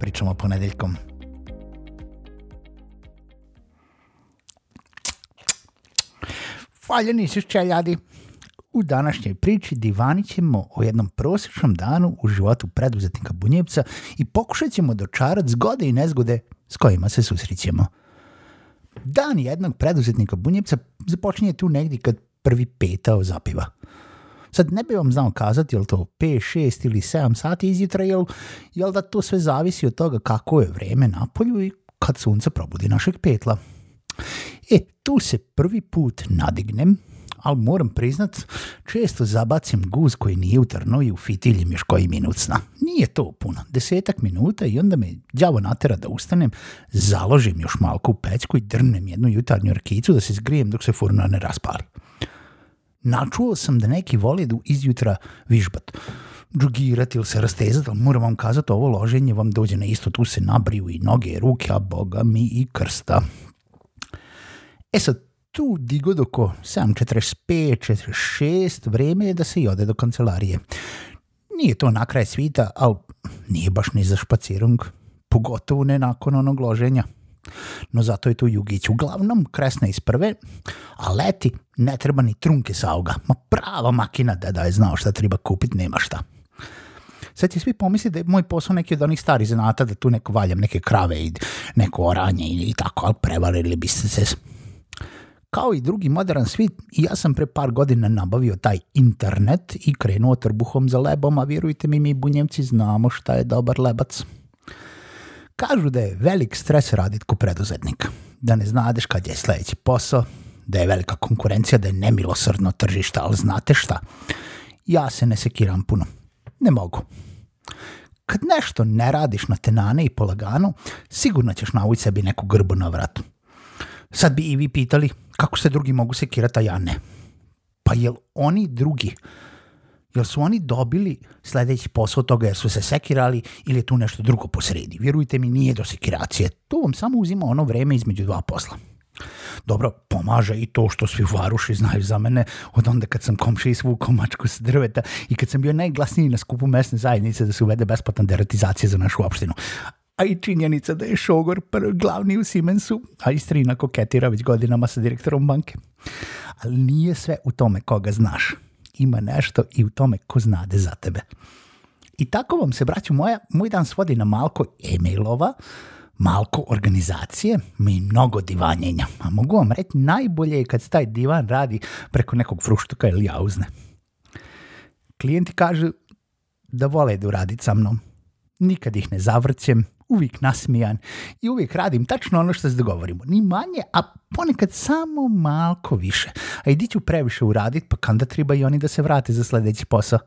pričamo ponedeljkom. Faljeni su čeljadi. U današnjoj priči divanit ćemo o jednom prosječnom danu u životu preduzetnika Bunjevca i pokušat ćemo dočarati zgode i nezgode s kojima se susrićemo. Dan jednog preduzetnika Bunjevca započinje tu negdje kad prvi petao zapiva. Sad ne bi vam znao kazati jel to 5, 6 ili 7 sati izjutra, jel, jel da to sve zavisi od toga kako je vreme na polju i kad sunce probudi našeg petla. E, tu se prvi put nadignem, ali moram priznat, često zabacim guz koji nije utrno i ufitiljim još koji minut sna. Nije to puno, desetak minuta i onda me đavo natera da ustanem, založim još malku u pecku i drnem jednu jutarnju rakicu da se zgrijem dok se furna ne raspali načuo sam da neki vole da izjutra vižbat džugirati ili se rastezati, ali moram vam kazati, ovo loženje vam dođe na isto, tu se nabriju i noge i ruke, a boga mi i krsta. E sad, tu digod oko 7.45, 46, vreme je da se i ode do kancelarije. Nije to na kraj svita, ali nije baš ni za špacirung, pogotovo ne nakon onog loženja. No zato je tu Jugić uglavnom kresne iz prve, a leti ne treba ni trunke sa sauga. Ma prava makina deda je znao šta treba kupit, nema šta. Sad će svi pomisliti da je moj posao neki od onih starih zanata, da tu neko valjam neke krave i neko oranje i tako, ali prevarili biste se. Kao i drugi modern svit, ja sam pre par godina nabavio taj internet i krenuo trbuhom za lebom, a vjerujte mi, mi bunjevci znamo šta je dobar lebac. Kažu da je velik stres radit ko preduzetnik, da ne znadeš kad je sledeći posao, da je velika konkurencija, da je nemilosrdno tržište, ali znate šta, ja se ne sekiram puno. Ne mogu. Kad nešto ne radiš na tenane i polagano, sigurno ćeš navući sebi neku grbu na vratu. Sad bi i vi pitali kako se drugi mogu sekirati, a ja ne. Pa jel oni drugi Jel su oni dobili sledeći posao toga jer su se sekirali ili je tu nešto drugo posredi? Vjerujte mi, nije do sekiracije. To vam samo uzima ono vreme između dva posla. Dobro, pomaže i to što svi varuši znaju za mene od onda kad sam komši svukao mačku s drveta i kad sam bio najglasniji na skupu mesne zajednice da se uvede besplatna deratizacija za našu opštinu. A i činjenica da je Šogor glavni u Siemensu, a Istrina koketira već godinama sa direktorom banke. Ali nije sve u tome koga znaš ima nešto i u tome ko znade za tebe. I tako vam se, braću moja, moj dan svodi na malko e-mailova, malko organizacije i mnogo divanjenja. A mogu vam reći, najbolje je kad se taj divan radi preko nekog fruštuka ili jauzne. Klijenti kažu da vole da uraditi sa mnom. Nikad ih ne zavrćem, uvijek nasmijan i uvijek radim tačno ono što se dogovorimo. Ni manje, a ponekad samo malko više. A i ću previše uradit, pa kanda treba i oni da se vrate za sledeći posao.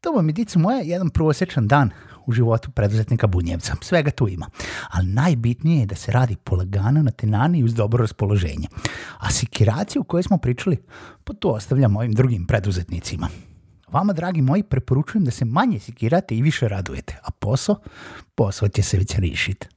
To vam je, dicu moja, jedan prosječan dan u životu preduzetnika Bunjevca. Svega tu ima. Ali najbitnije je da se radi polagano na tenani i uz dobro raspoloženje. A sikiraciju o kojoj smo pričali, pa to ostavljam ovim drugim preduzetnicima. Vama, dragi moji, preporučujem da se manje sikirate i više radujete, a posao, posao će se već riješiti.